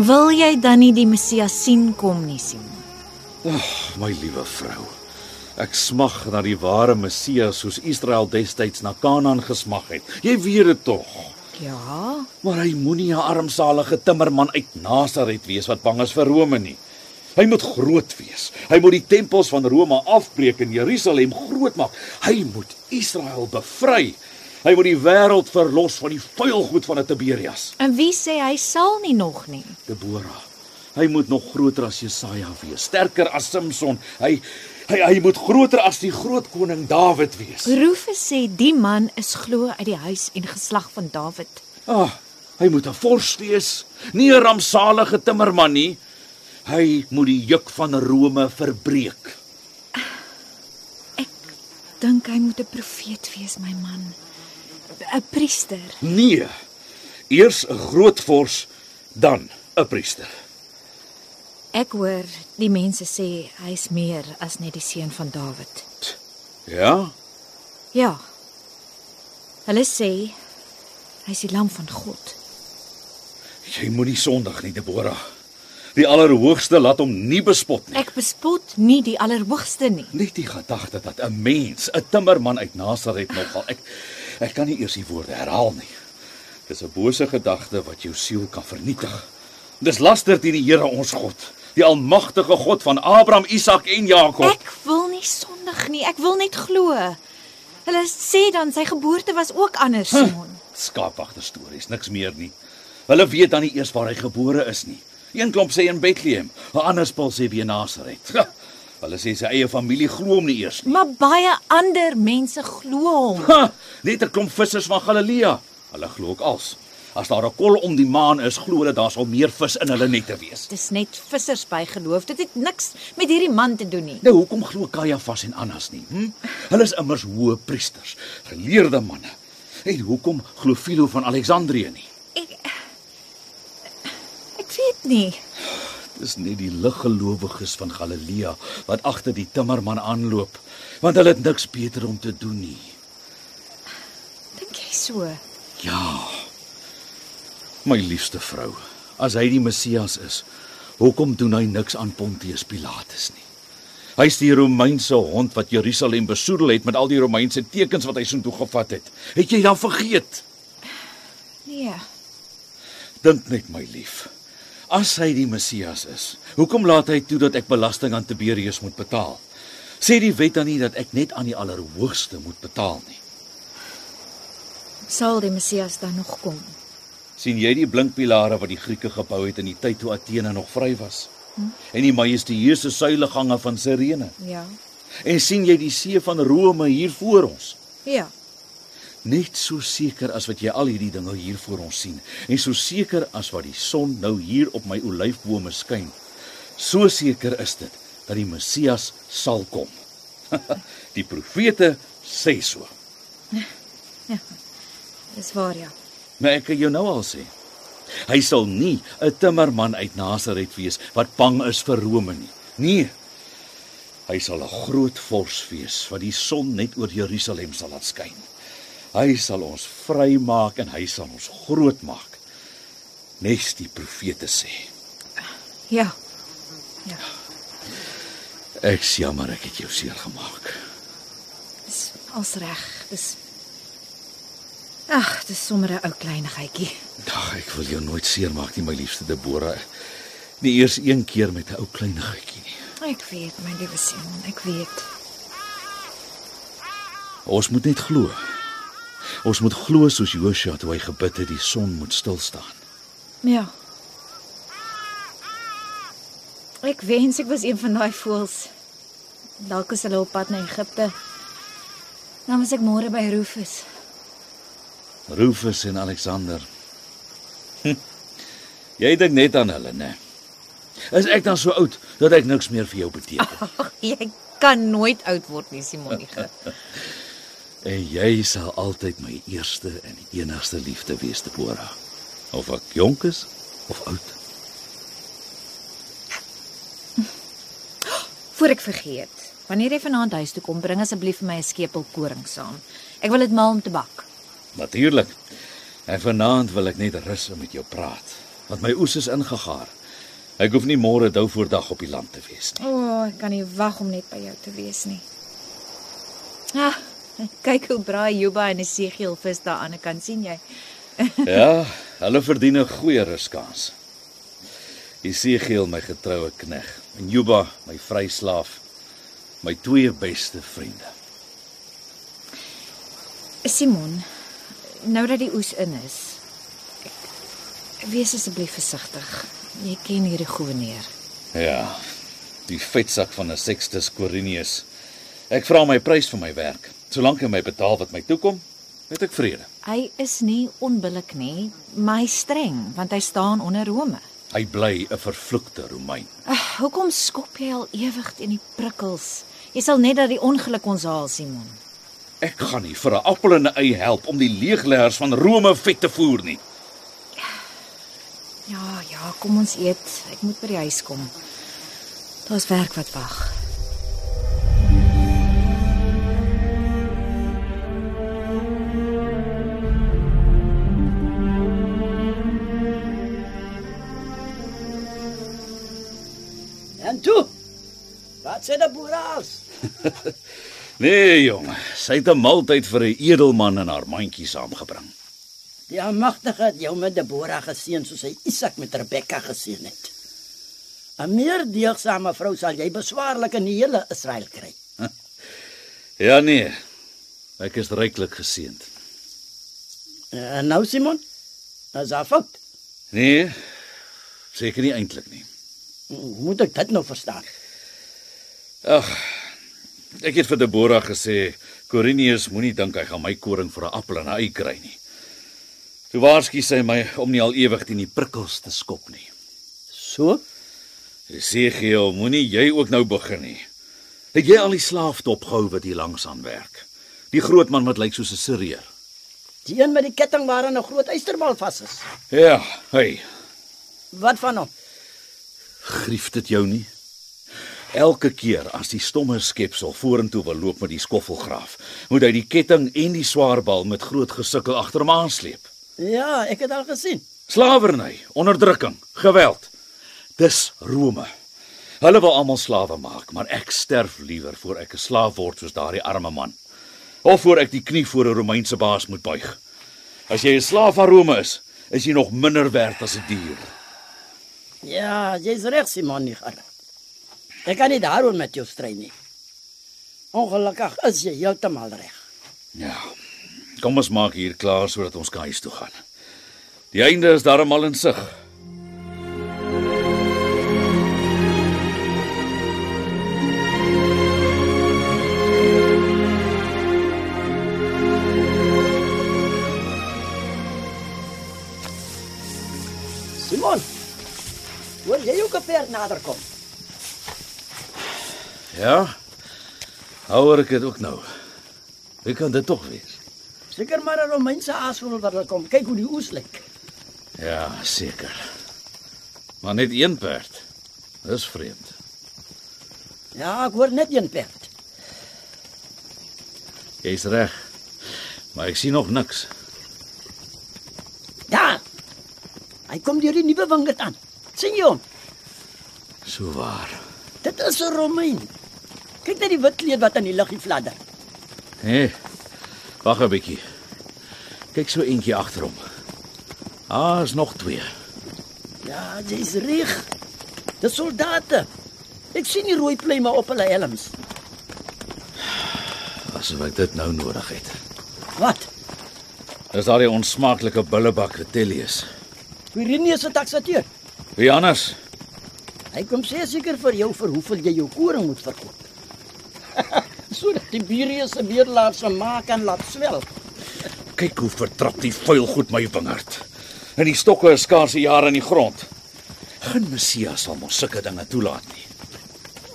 Wil jy dan nie die Messias sien kom nie, Simon? My liewe vrou. Ek smag na die ware Messias soos Israel destyds na Kanaan gesmag het. Jy weet dit tog. Ja. Maar hy moenie 'n armsalige timmerman uit Nasaret wees wat bang is vir Rome nie. Hy moet groot wees. Hy moet die tempels van Rome afbreek en Jerusalem groot maak. Hy moet Israel bevry. Hy moet die wêreld verlos van die vuil goed van Tiberias. En wie sê hy sal nie nog nie? Deborah. Hy moet nog groter as Jesaja wees, sterker as Samson. Hy hy hy moet groter as die groot koning Dawid wees. Rufus sê die man is glo uit die huis en geslag van Dawid. Ah, hy moet 'n vors wees, nie 'n rampsalige timmerman nie. Hy moet die juk van Rome verbreek. Ek dink hy moet 'n profeet wees, my man. 'n Priester. Nee. Eers 'n groot vors, dan 'n priester. Ek hoor die mense sê hy's meer as net die seun van Dawid. Ja? Ja. Hulle sê hy's die lam van God. Jy moenie sondig nie, Deborah. Die Allerhoogste laat hom nie bespot nie. Ek bespot nie die Allerhoogste nie. Net die gedagte dat 'n mens, 'n timmerman uit Nasaret nogal ek ek kan nie eers die woorde herhaal nie. Dis 'n bose gedagte wat jou siel kan vernietig. Dis laster teen die Here ons God, die almagtige God van Abraham, Isak en Jakob. Ek wil nie sondig nie. Ek wil net glo. Hulle sê dan sy geboorte was ook anders, Simon. Skaapwagter stories, niks meer nie. Hulle weet dan nie eers waar hy gebore is nie. Een klomp sê in Bethlehem, 'n ander spel sê by Nasaret. Hulle sê sy eie familie glo hom nie eers nie. Maar baie ander mense glo hom. Ha, net 'n klomp vissers van Galilea. Hulle glo ook als. As daar 'n kol om die maan is, glo hulle daar sal meer vis in hulle nette wees. Dis net vissers by geloof. Dit het niks met hierdie man te doen nie. Nou hoekom glo Kajafas en Annas nie? Hm? Hulle is immers hoë priesters, geleerde manne. En hoekom glo Philo van Alexandrië nie? Ek Ek weet nie. Dis net die liggelowiges van Galilea wat agter die timmerman aanloop, want hulle het niks beter om te doen nie. Dink jy so? Ja. My liefste vrou, as hy die Messias is, hoekom doen hy niks aan Pontius Pilatus nie? Hy's die Romeinse hond wat Jerusalem besoedel het met al die Romeinse tekens wat hy soontoe gevat het. Het jy dan vergeet? Nee. Dink net my lief. As hy die Messias is, hoekom laat hy toe dat ek belasting aan Tiberius moet betaal? Sê die wet dan nie dat ek net aan die Allerhoogste moet betaal nie? Sal die Messias dan nog kom? sien jy die blinkpilare wat die Grieke gebou het in die tyd toe Athene nog vry was? Hm? En die majestueuse suilegange van Sirene? Ja. En sien jy die see van Rome hier voor ons? Ja. Net so seker as wat jy al hierdie dinge hier voor ons sien en so seker as wat die son nou hier op my olyfbome skyn. So seker is dit dat die Messias sal kom. die profete sê so. Dis waar ja. Maar ek kan jou nou al sê. Hy sal nie 'n timmerman uit Nasaret wees wat bang is vir Rome nie. Nee. Hy sal 'n groot vors wees wat die son net oor Jerusalem sal laat skyn. Hy sal ons vrymaak en hy sal ons groot maak. Nes die profete sê. Ja. Ja. Ek jammer ek het jou seer gemaak. Dis als reg. Dis Ag, dis sommer 'n ou kleinigheidjie. Ag, ek wil jou nooit seermaak nie, my liefste Deborah. Nie eers een keer met 'n ou kleinigheidjie nie. Ek weet, my liewe Simon, ek weet. Ons moet net glo. Ons moet glo soos Josua toe hy gebid het die son moet stil staan. Ja. Ek wens ek was een van daai voëls. Dalk is hulle op pad na Egipte. Dan was ek môre by Rufus. Rufus en Alexander. Jy dink net aan hulle, né? Is ek dan so oud dat ek niks meer vir jou beteken? Ag, jy kan nooit oud word nie, Simonige. En jy sal altyd my eerste en enigste liefde wees, Deborah. Of ek jonk is of oud. Voor ek vergeet, wanneer jy vanaand huis toe kom, bring asseblief vir my 'n skepel koring saam. Ek wil dit maal om te bak. Natuurlik. En vanaand wil ek net rus en met jou praat, want my oes is ingegaar. Ek hoef nie môre dou voordag op die land te wees nie. O, oh, ek kan nie wag om net by jou te wees nie. Ah, kyk hoe braai Juba en Esegiel vis daar aan die kant sien jy. Ja, hulle verdien 'n goeie ruskans. Esegiel my getroue knegg en Juba my vryslaaf, my twee beste vriende. Simon, nou dat die oes in is, ek, wees asseblief versigtig. Jy ken hierdie goewerneur. Ja, die vetsak van 'n Sextus Quirinius. Ek vra my prys vir my werk. Solank hy my betaal wat my toekom, het ek vrede. Hy is nie onbillik nie, maar hy streng want hy staan onder Rome. Hy bly 'n vervloekte Romein. Ag, hoekom skop jy al ewig teen die prikkels? Jy sal net dat die ongeluk ons haal, Simon. Ek gaan nie vir 'n appel en 'n ei help om die leegleggers van Rome vet te voer nie. Ja, ja, kom ons eet. Ek moet by die huis kom. Daar's werk wat wag. Wat sê die boeraals? Nee, jong, sy het 'n maaltyd vir 'n edelman en haar mandjie saamgebring. Die Almagtige het jou met Deborah geseën soos hy Isak met Rebekka geseën het. 'n Meer deegsame vrou sal jy beswaarlik in die hele Israel kry. Ja nee. Ek is ryklik geseënd. En nou Simon, as afot. Nee, seker nie eintlik nie. Moet ek dit nou verstaan? Ag, ek het vir Deborah gesê, Corinius moenie dink hy gaan my koring vir 'n appel en 'n ei kry nie. Toe waarsku sy my om nie al ewig teen die prikkels te skop nie. So? Esegiel, moenie jy ook nou begin nie. Het jy al die slaaf dopgehou wat hier langs aan werk? Die groot man wat lyk soos 'n Siriër. Die een met die ketting waarin 'n groot eysterbal vas is. Ja, hey, Wat van hom? grief dit jou nie? Elke keer as die stomme skepsel vorentoe wil loop met die skoffelgraaf, moet hy die ketting en die swaar bal met groot gesukkel agter hom aansleep. Ja, ek het al gesien. Slawerny, onderdrukking, geweld. Dis Rome. Hulle wil almal slawe maak, maar ek sterf liewer voor ek 'n slaaf word soos daardie arme man. Of voor ek die knie voor 'n Romeinse baas moet buig. As jy 'n slaaf van Rome is, is jy nog minder werd as 'n dier. Ja, jy's reg Simon nie gar. Ek kan nie daaroor met jou stry nie. Ongelukkig is jy heeltemal reg. Ja. Kom ons maak hier klaar sodat ons kan huis toe gaan. Die einde is darmal in sig. Simon. Wil jy ook 'n ver nader kom? Ja. Houer ek dit ook nou. Wie kan dit tog wees? Seker maar 'n Romeinse aasvogel wat daar kom. Kyk hoe die oes lyk. Ja, seker. Maar net een perd. Dis vreemd. Ja, ek hoor net een perd. Jy's reg. Maar ek sien nog niks. Ja. Hy kom deur die nuwe wingerd aan. sien jy hom? So waar. Dit is 'n Romein. Kyk net die wit kleed wat in die luggie fladder. Hé. Hey, wag 'n bietjie. Kyk so eentjie agter hom. Ah, is nog twee. Ja, jy's reg. Dis soldate. Ek sien die rooi pluime op hulle helms. Asof ek dit nou nodig het. Wat? Dis daai onsmaaklike bullebak Vitellius. Quirinius se taksateur. Wie anders? Hy kom sê seker vir jou vir hoeveel jy jou koring moet verkoop. Sodat Tiberius se beerlaar se maak en laat swel. Kyk hoe vertrap die vuil goed my wingerd. En die stokke is skaars 'n jaar in die grond. Geen Messias sal mos sulke dinge toelaat nie.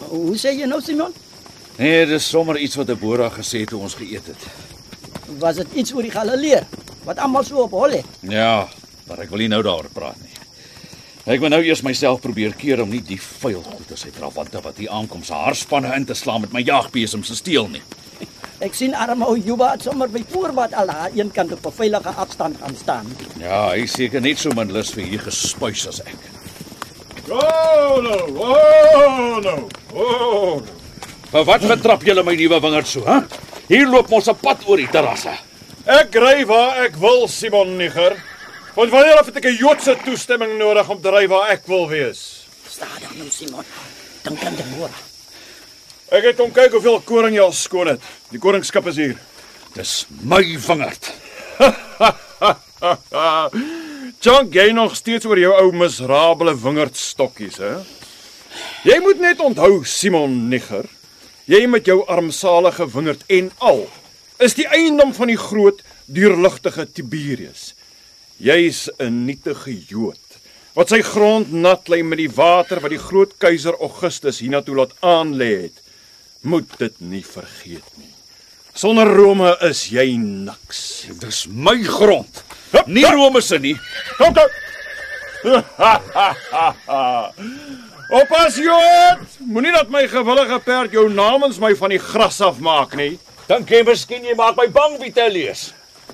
Hoe sê jy nou Simon? Nee, dis sommer iets wat Deborah gesê het toe ons geëet het. Was dit iets oor die Galileer wat almal so op hol het? Ja, maar ek wil nie nou daaroor praat nie. Ek moet nou eers myself probeer keer om nie die vuil goeters uit Ravante wat hier aankom se haarspanne in te slaan met my jagbesem se steel nie. Ek sien arme ou Juba het sommer by voorbaat al daar een kant op 'n veilige afstand gaan staan. Ja, hy seker net so min lus vir hier gespuis as ek. Oh no, oh no, oh no. Maar wat betrap julle my nuwe wingerd so, hè? Hier loop ons 'n pad oor die terrasse. Ek ry waar ek wil, Simon Niger. Want wanneer het ek 'n Joodse toestemming nodig om te ry waar ek wil wees? Stadig nou Simon. Dink aan die môre. Ek het kom kyk hoeveel koring jy al skoon het. Die koringskip is hier. Dis my wingerd. John gee nog steeds oor jou ou miserable wingerdstokkies, hè? Jy moet net onthou, Simon Niger, jy met jou armsalige wingerd en al is die eiendom van die groot deurligtige Tiberius. Jy's 'n nietige Jood wat sy grond nat lê met die water wat die groot keiser Augustus hiernatoe laat aanlê het. Moet dit nie vergeet nie. Sonder Rome is jy niks. Dis my grond. Nie Rome se nie. Kom kom. Oppas Jood, moenie dat my gewillige perd jou namens my van die gras afmaak nie. Dink jy miskien jy maak my bang, Vitellius?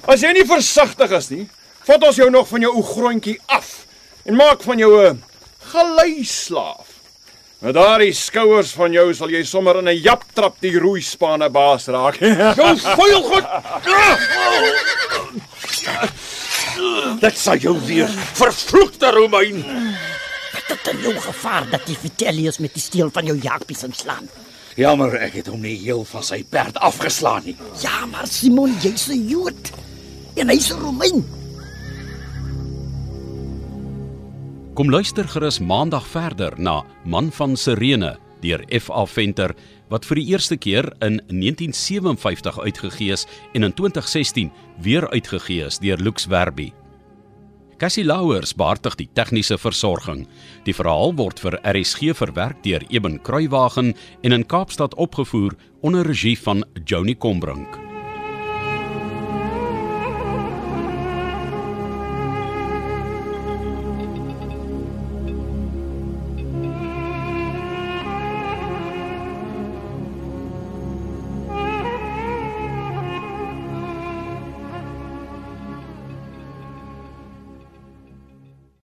As jy nie versigtig is nie, vat ons jou nog van jou ou grondjie af en maak van jou 'n geleislaaf. Met daardie skouers van jou sal jy sommer in 'n japtrap die roeispane baas raak. Jou vuil goed. Dit sal jou weer vervloekte Romein. Dit is nou gevaar dat die Vitellius met die steel van jou jagpies inslaan. Jammer, ek het hom nie heel van sy perd afgeslaan nie. Ja, maar Simon, jy's 'n Jood. En hy's 'n Romein. Kom luister gerus maandag verder na Man van Sirene deur F.A. Venter wat vir die eerste keer in 1957 uitgegee is en in 2016 weer uitgegee is deur Lux Werby. Cassie Louwers beheer die tegniese versorging. Die verhaal word vir RSG verwerk deur Eben Kruiwagen en in Kaapstad opgevoer onder regie van Joni Combrink.